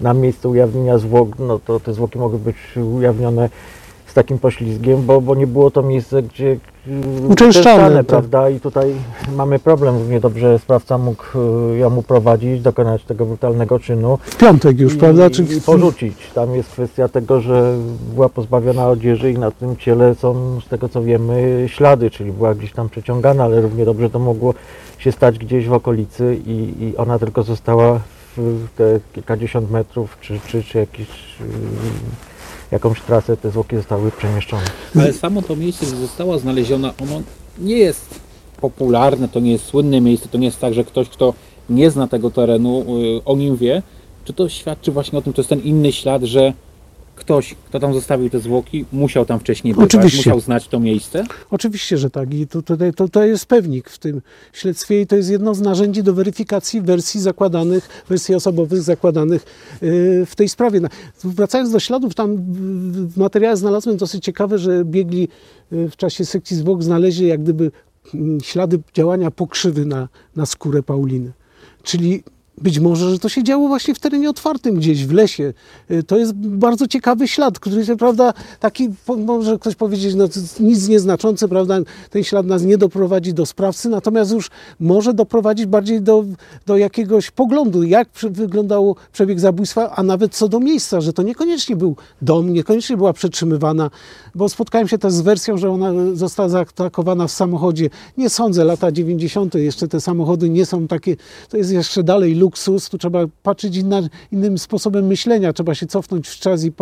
na miejsce ujawnienia zwłok, no to te zwłoki mogły być ujawnione takim poślizgiem, bo, bo nie było to miejsce, gdzie Uczęszczane, tak. prawda, i tutaj mamy problem. Równie dobrze sprawca mógł y, ją uprowadzić, dokonać tego brutalnego czynu W piątek już, i, prawda? Czy i porzucić. Tam jest kwestia tego, że była pozbawiona odzieży i na tym ciele są, z tego co wiemy, ślady, czyli była gdzieś tam przeciągana, ale równie dobrze to mogło się stać gdzieś w okolicy i, i ona tylko została w te kilkadziesiąt metrów, czy, czy, czy jakiś, jakąś trasę, te zwłoki zostały przemieszczone. Ale samo to miejsce, gdzie została znaleziona, ono nie jest popularne, to nie jest słynne miejsce, to nie jest tak, że ktoś, kto nie zna tego terenu, y, o nim wie. Czy to świadczy właśnie o tym, to jest ten inny ślad, że ktoś, kto tam zostawił te zwłoki, musiał tam wcześniej bywać, Oczywiście. musiał znać to miejsce? Oczywiście, że tak. I to, tutaj, to, to jest pewnik w tym śledztwie i to jest jedno z narzędzi do weryfikacji wersji zakładanych, wersji osobowych zakładanych yy, w tej sprawie. Wracając do śladów, tam w- materiale znalazłem dosyć ciekawe, że biegli yy, w czasie sekcji zwłok znaleźli jak gdyby mm, ślady działania pokrzywy na, na skórę Pauliny. Czyli Być może, że to się działo właśnie w terenie otwartym, gdzieś w lesie. Y, To jest bardzo ciekawy ślad, który się, prawda, taki, może ktoś powiedzieć, no jest nic nieznaczący, prawda, ten ślad nas nie doprowadzi do sprawcy, natomiast już może doprowadzić bardziej do, do jakiegoś poglądu, jak wyglądał przebieg zabójstwa, a nawet co do miejsca, że to niekoniecznie był dom, niekoniecznie była przetrzymywana, bo spotkałem się też z wersją, że ona została zaatakowana w samochodzie. Nie sądzę, lata 90. jeszcze te samochody nie są takie, to jest jeszcze dalej luksus, tu trzeba patrzeć inna, innym sposobem myślenia, trzeba się cofnąć w czas i,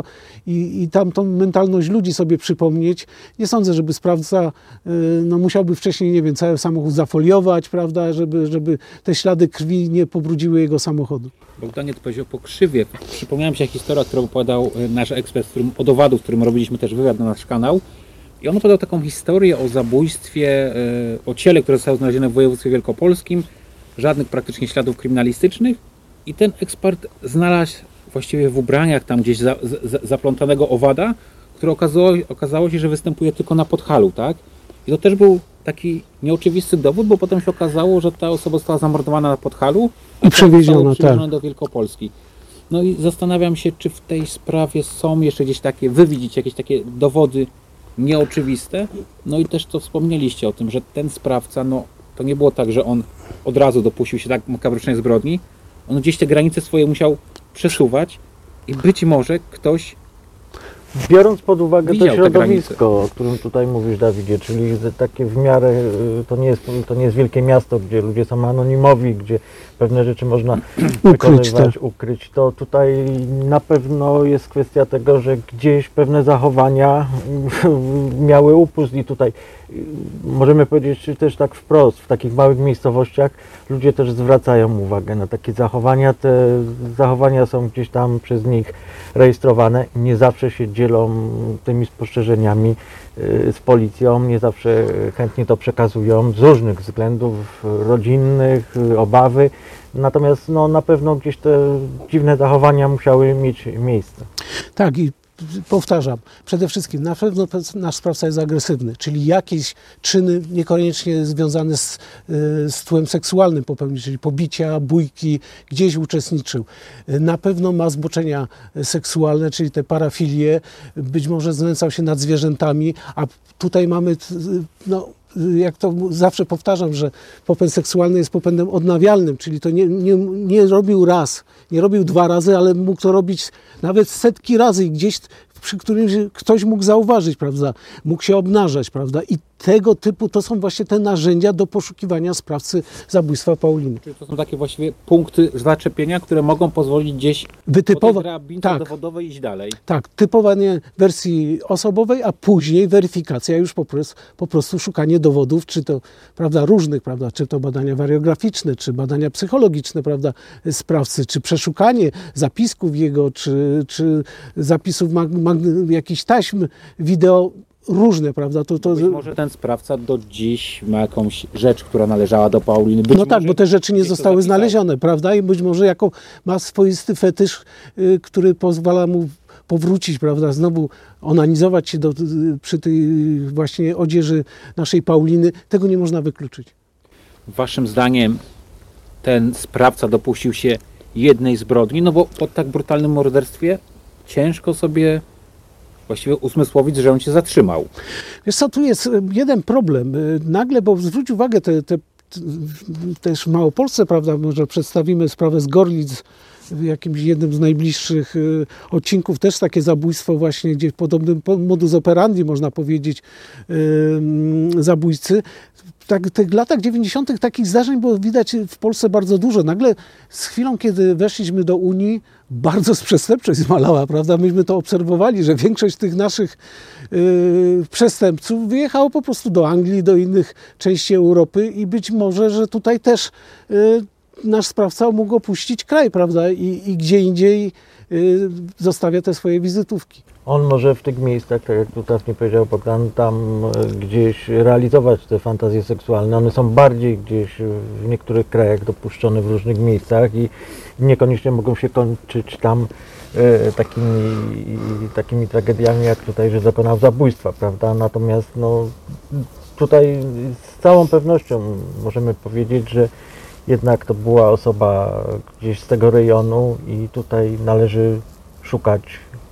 i, i tamtą mentalność ludzi sobie przypomnieć. Nie sądzę, żeby sprawca y, no, musiałby wcześniej, nie wiem, cały samochód zafoliować, prawda, żeby, żeby te ślady krwi nie pobrudziły jego samochodu. Bogdanie to powiedział po krzywie. Przypomniała mi się historia, którą opowiadał e, nasz ekspert którym, od owadów, którym robiliśmy też wywiad na nasz kanał. I on opowiadał taką historię o zabójstwie, e, o ciele, które zostało znalezione w województwie wielkopolskim. Żadnych praktycznie śladów kryminalistycznych. I ten ekspert znalazł właściwie w ubraniach tam gdzieś za, za, zaplątanego owada, które okazało, okazało się, że występuje tylko na podchalu, tak? I to też był taki nieoczywisty dowód, bo potem się okazało, że ta osoba została zamordowana na podchalu I przewieziona, tak. do Wielkopolski. No i zastanawiam się, czy w tej sprawie są jeszcze gdzieś takie, wy widzicie jakieś takie dowody nieoczywiste. No i też co wspomnieliście o tym, że ten sprawca, no to nie było tak, że on od razu dopuścił się tak makabrycznej zbrodni. On gdzieś te granice swoje musiał przesuwać i być może ktoś Biorąc pod uwagę Widział to środowisko, o którym tutaj mówisz, Dawidzie, czyli takie w miarę, y, to nie, jest, to nie jest wielkie miasto, gdzie ludzie są anonimowi, gdzie pewne rzeczy można Ukryć, wykonywać, ukryć, to tutaj na pewno jest kwestia tego, że gdzieś pewne zachowania miały upust i tutaj możemy powiedzieć też tak wprost, w takich małych miejscowościach ludzie też zwracają uwagę na takie zachowania. Te zachowania są gdzieś tam przez nich rejestrowane. Nie zawsze się dzielą tymi spostrzeżeniami y, z policją, nie zawsze chętnie to przekazują z różnych względów rodzinnych, y, obawy. Natomiast no, na pewno gdzieś te dziwne zachowania musiały mieć miejsce. Tak i powtarzam, przede wszystkim na pewno nasz sprawca jest agresywny, czyli jakieś czyny niekoniecznie związane z, y, z tłem seksualnym popełnił, czyli pobicia, bójki, gdzieś uczestniczył. Na pewno ma zboczenia seksualne, czyli te parafilie, być może znęcał się nad zwierzętami, a tutaj mamy, no, jak to zawsze powtarzam, że popęd seksualny jest popędem odnawialnym, czyli to nie, nie, nie robił raz, nie robił dwa razy, ale mógł to robić nawet setki razy i gdzieś przy którym ktoś mógł zauważyć, prawda, mógł się obnażać, prawda, i tego typu to są właśnie te narzędzia do poszukiwania sprawcy zabójstwa Pauliny. Czyli to są takie właściwie punkty zaczepienia, które mogą pozwolić gdzieś po tej Wytypowa- drabince tak. dowodowej iść dalej. Tak, typowanie wersji osobowej, a później weryfikacja, już po prostu, po prostu szukanie dowodów, czy to prawda, różnych, prawda, czy to badania wariograficzne, czy badania psychologiczne, prawda, sprawcy, czy przeszukanie zapisków jego, czy, czy zapisów mag, mag, jakichś taśm wideo, różne, prawda, to, to, Być może ten sprawca do dziś ma jakąś rzecz, która należała do Pauliny. Być no tak, bo te rzeczy nie zostały znalezione, prawda? I być może jako ma swoisty fetysz, y, który pozwala mu powrócić, prawda? Znowu onanizować się do, y, przy tej właśnie odzieży naszej Pauliny. Tego nie można wykluczyć. Waszym zdaniem ten sprawca dopuścił się jednej zbrodni? No bo po tak brutalnym morderstwie ciężko sobie właściwie usmysłowić, że on się zatrzymał. Wiesz co, tu jest y, jeden problem. Y, Nagle, bo zwróć uwagę, te, te, też w Małopolsce, prawda, może przedstawimy sprawę z Gorlic w jakimś jednym z najbliższych y, odcinków, też takie zabójstwo właśnie, gdzie w podobnym po- modus operandi, można powiedzieć, mm, zabójcy. Tak, tych latach 90. takich zdarzeń było widać w Polsce bardzo dużo. Nagle z chwilą, kiedy weszliśmy do Unii, bardzo przestępczość zmalała, prawda? Myśmy to obserwowali, że większość tych naszych y, przestępców wyjechało po prostu do Anglii, do innych części Europy i być może, że tutaj też y, nasz sprawca mógł opuścić kraj, prawda? I, i gdzie indziej zostawia te swoje wizytówki. On może w tych miejscach, tak jak tu trafnie powiedział Bogdan, tam e, gdzieś realizować te fantazje seksualne. One są bardziej gdzieś w niektórych krajach dopuszczone w różnych miejscach i niekoniecznie mogą się kończyć tam e, takimi, takimi tragediami jak tutaj, że dokonał zabójstwa, prawda? Natomiast no, tutaj z całą pewnością możemy powiedzieć, że jednak to była osoba gdzieś z tego rejonu i tutaj należy szukać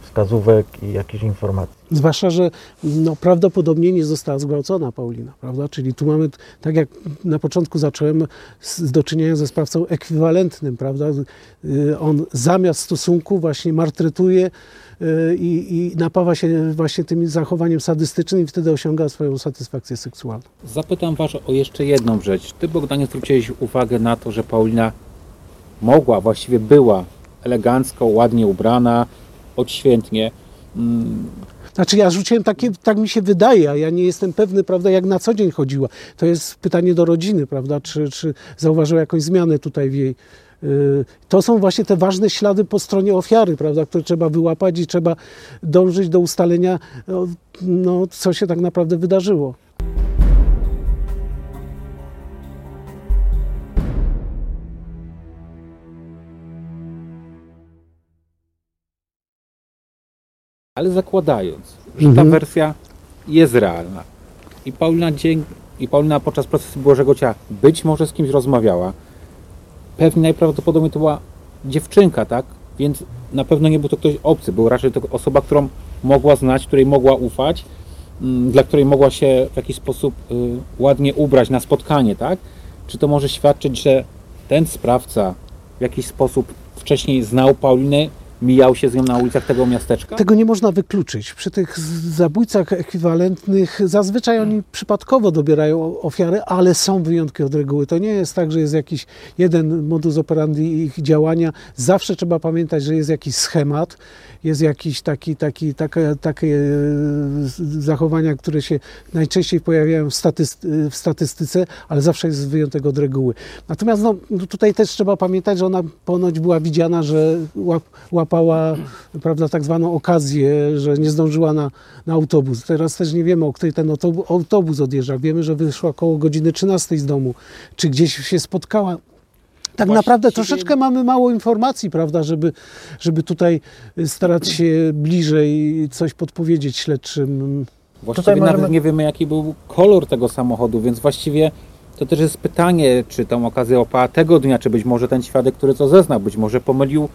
wskazówek i jakichś informacji. Zwłaszcza, że no, prawdopodobnie nie została zgwałcona Paulina, prawda? Czyli tu mamy, tak jak na początku zacząłem, z, do czynienia ze sprawcą ekwiwalentnym, prawda? Y, On zamiast stosunku właśnie martretuje i, i napawa się właśnie tym zachowaniem sadystycznym i wtedy osiąga swoją satysfakcję seksualną. Zapytam Was o jeszcze jedną rzecz. Ty, Bogdanie, zwróciłeś uwagę na to, że Paulina mogła, właściwie była elegancko, ładnie ubrana, odświętnie. Mm, Znaczy ja rzuciłem takie, tak mi się wydaje, a ja nie jestem pewny, prawda, jak na co dzień chodziła. To jest pytanie do rodziny, prawda, czy, czy zauważyła jakąś zmianę tutaj w jej... y, To są właśnie te ważne ślady po stronie ofiary, prawda, które trzeba wyłapać i trzeba dążyć do ustalenia, no, no, co się tak naprawdę wydarzyło. Ale zakładając, że ta Mhm. wersja jest realna i Paulina, dzień, i Paulina podczas procesu Bożego Ciała być może z kimś rozmawiała, pewnie najprawdopodobniej to była dziewczynka, tak? Więc na pewno nie był to ktoś obcy, był raczej to osoba, którą mogła znać, której mogła ufać, mm, dla której mogła się w jakiś sposób y, ładnie ubrać na spotkanie, tak? Czy to może świadczyć, że ten sprawca w jakiś sposób wcześniej znał Paulinę, mijał się z nią na ulicach tego miasteczka? Tego nie można wykluczyć. Przy tych zabójcach ekwiwalentnych zazwyczaj oni przypadkowo dobierają ofiary, ale są wyjątki od reguły. To nie jest tak, że jest jakiś jeden modus operandi ich działania. Zawsze trzeba pamiętać, że jest jakiś schemat, jest jakiś taki, taki, takie, takie e, zachowania, które się najczęściej pojawiają w, statyst- w statystyce, ale zawsze jest wyjątek od reguły. Natomiast no, no tutaj też trzeba pamiętać, że ona ponoć była widziana, że łap, łapała prawda, tak zwaną okazję, że nie zdążyła na, na autobus. Teraz też nie wiemy, o której ten autobus odjeżdża. Wiemy, że wyszła około godziny 13 z domu, czy gdzieś się spotkała. Tak naprawdę troszeczkę mamy mało informacji, prawda, żeby, żeby tutaj starać się bliżej coś podpowiedzieć śledczym. Właściwie Tutaj nawet możemy- nie wiemy, jaki był kolor tego samochodu, więc właściwie to też jest pytanie, czy tą okazję opała tego dnia, czy być może ten świadek, który to zeznał, być może pomylił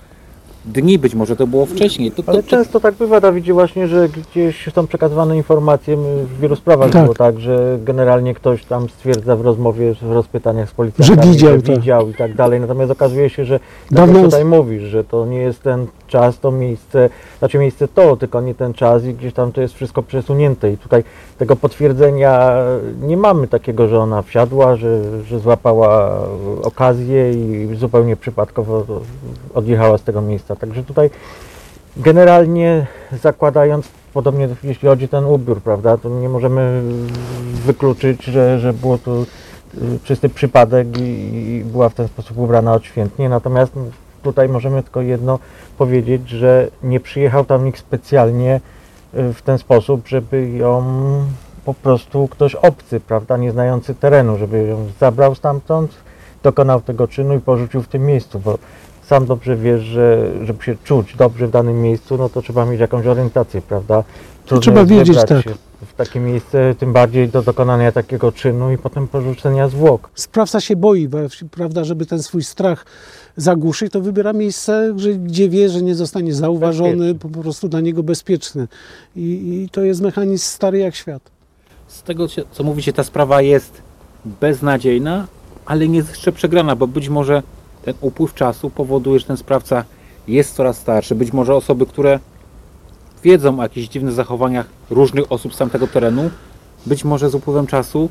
dni, być może to było wcześniej. To, to, Ale to, często tak bywa, Dawidzie, właśnie, że gdzieś są przekazywane informacje, my w wielu sprawach Tak. było tak, że generalnie ktoś tam stwierdza w rozmowie, w rozpytaniach z policjantami, Że widział, że tak. widział i tak dalej, natomiast okazuje się, że tak Dawno- jak tutaj mówisz, że to nie jest ten czas, to miejsce, znaczy miejsce to, tylko nie ten czas i gdzieś tam to jest wszystko przesunięte. I tutaj tego potwierdzenia nie mamy takiego, że ona wsiadła, że, że złapała okazję i zupełnie przypadkowo odjechała z tego miejsca, także tutaj generalnie zakładając, podobnie jeśli chodzi o ten ubiór, prawda, to nie możemy wykluczyć, że, że było to y, czysty przypadek i, i była w ten sposób ubrana odświętnie, natomiast tutaj możemy tylko jedno powiedzieć, że nie przyjechał tam nikt specjalnie y, w ten sposób, żeby ją po prostu ktoś obcy, prawda, nie znający terenu, żeby ją zabrał stamtąd, dokonał tego czynu i porzucił w tym miejscu, bo sam dobrze wiesz, że żeby się czuć dobrze w danym miejscu, no to trzeba mieć jakąś orientację, prawda? Trudno trzeba wiedzieć, tak. się w takie miejsce, tym bardziej do dokonania takiego czynu i potem porzucenia zwłok. Sprawca się boi, bo, prawda, żeby ten swój strach zagłuszyć, to wybiera miejsce, gdzie wie, że nie zostanie zauważony, po, po prostu dla niego bezpieczny. I, I to jest mechanizm stary jak świat. z tego, co mówicie, ta sprawa jest beznadziejna, ale nie jest jeszcze przegrana, bo być może ten upływ czasu powoduje, że ten sprawca jest coraz starszy. Być może osoby, które wiedzą o jakichś dziwnych zachowaniach różnych osób z tamtego terenu, być może z upływem czasu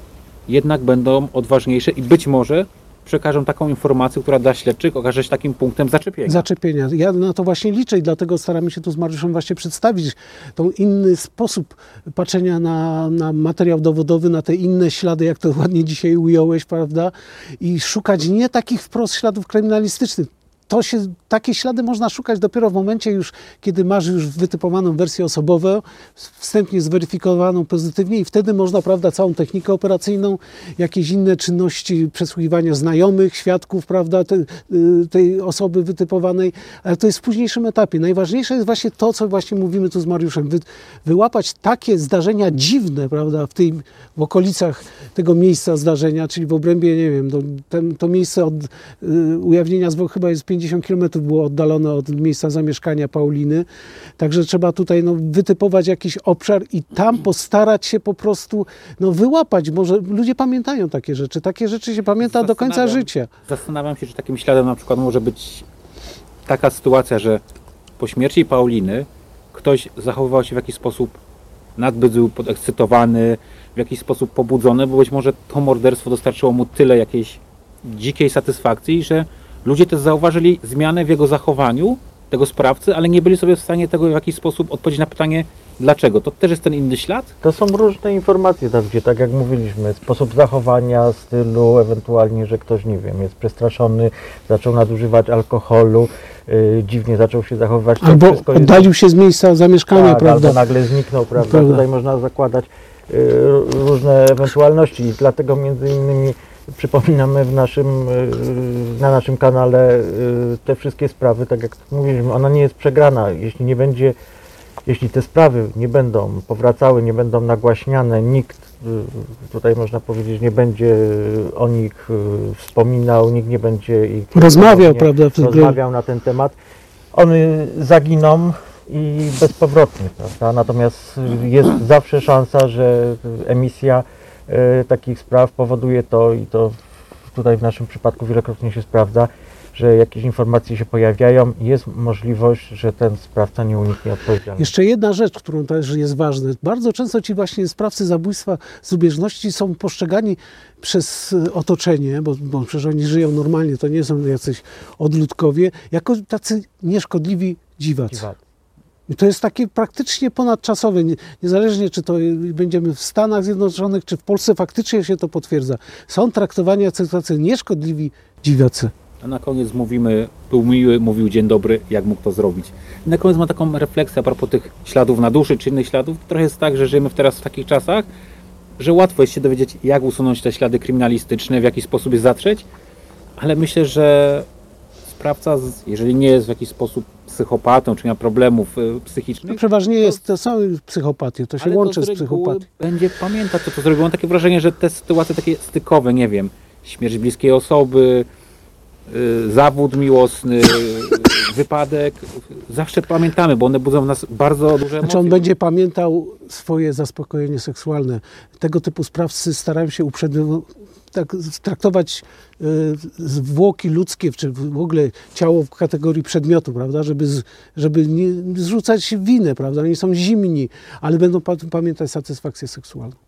jednak będą odważniejsze i być może przekażą taką informację, która dla śledczych okaże się takim punktem zaczepienia. zaczepienia. Ja na to właśnie liczę i dlatego staramy się tu z Mariuszem właśnie przedstawić tą inny sposób patrzenia na, na materiał dowodowy, na te inne ślady, jak to ładnie dzisiaj ująłeś, prawda? I szukać nie takich wprost śladów kryminalistycznych. To się, takie ślady można szukać dopiero w momencie już, kiedy masz już wytypowaną wersję osobową, wstępnie zweryfikowaną pozytywnie i wtedy można, prawda, całą technikę operacyjną, jakieś inne czynności przesłuchiwania znajomych, świadków, prawda, te, y, tej osoby wytypowanej, ale to jest w późniejszym etapie. Najważniejsze jest właśnie to, co właśnie mówimy tu z Mariuszem, wy, wyłapać takie zdarzenia dziwne, prawda, w, tej, w okolicach tego miejsca zdarzenia, czyli w obrębie, nie wiem, to, ten, to miejsce od y, ujawnienia zwłok chyba jest 50 km było oddalone od miejsca zamieszkania Pauliny, także trzeba tutaj no, wytypować jakiś obszar i tam postarać się po prostu no, wyłapać. Może ludzie pamiętają takie rzeczy, takie rzeczy się pamięta do końca życia. Zastanawiam się, czy takim śladem na przykład może być taka sytuacja, że po śmierci Pauliny ktoś zachowywał się w jakiś sposób nadbyt był podekscytowany, w jakiś sposób pobudzony, bo być może to morderstwo dostarczyło mu tyle jakiejś dzikiej satysfakcji, że ludzie też zauważyli zmianę w jego zachowaniu tego sprawcy, ale nie byli sobie w stanie tego w jakiś sposób odpowiedzieć na pytanie dlaczego. To też jest ten inny ślad? To są różne informacje tam, gdzie tak jak mówiliśmy, sposób zachowania, stylu, ewentualnie, że ktoś, nie wiem, jest przestraszony, zaczął nadużywać alkoholu, yy, dziwnie zaczął się zachowywać. Albo jest- oddalił się z miejsca zamieszkania, tak, prawda? albo nagle zniknął, prawda? Prawda. Tutaj można zakładać y, różne ewentualności i dlatego między innymi przypominamy w naszym, y, na naszym kanale y, te wszystkie sprawy, tak jak mówiliśmy, ona nie jest przegrana. Jeśli nie będzie, jeśli te sprawy nie będą powracały, nie będą nagłaśniane, nikt y, tutaj można powiedzieć nie będzie o nich wspominał, nikt nie będzie ich Rozmawiał, nie- prawda? rozmawiał na ten temat. One zaginą i bezpowrotnie, prawda? Natomiast jest zawsze szansa, że emisja takich spraw powoduje to i to tutaj w naszym przypadku wielokrotnie się sprawdza, że jakieś informacje się pojawiają i jest możliwość, że ten sprawca nie uniknie odpowiedzialności. Jeszcze jedna rzecz, którą też jest ważna. Bardzo często ci właśnie sprawcy zabójstwa z lubieżności są postrzegani przez e, otoczenie, bo, bo przecież oni żyją normalnie, to nie są jacyś odludkowie, jako tacy nieszkodliwi dziwacy. Dziwacy. I to jest takie praktycznie ponadczasowe, nie- niezależnie czy to będziemy w Stanach Zjednoczonych, czy w Polsce, faktycznie się to potwierdza. Są traktowani jako tacy nieszkodliwi dziwacy. A na koniec mówimy, był miły, mówił dzień dobry, jak mógł to zrobić. I na koniec ma taką refleksję a propos tych śladów na duszy, czy innych śladów. Trochę jest tak, że żyjemy teraz w takich czasach, że łatwo jest się dowiedzieć, jak usunąć te ślady kryminalistyczne, w jaki sposób je zatrzeć, ale myślę, że sprawca, jeżeli nie jest w jakiś sposób psychopatą, czy miał problemów y, No, psychicznych, przeważnie jest, to są psychopatie, to się łączy to z reguły psychopatią. będzie pamiętać, co to zrobiło. Mam takie wrażenie, że te sytuacje takie stykowe, nie wiem, śmierć bliskiej osoby, y, zawód miłosny, y, wypadek, zawsze pamiętamy, bo one budzą w nas bardzo duże emocje. Znaczy on będzie pamiętał swoje zaspokojenie seksualne. Tego typu sprawcy starają się uprzednio tak traktować e, zwłoki ludzkie, czy w ogóle ciało w kategorii przedmiotu, prawda, żeby, żeby nie zrzucać winę, prawda, oni są zimni, ale będą pa- pamiętać satysfakcję seksualną.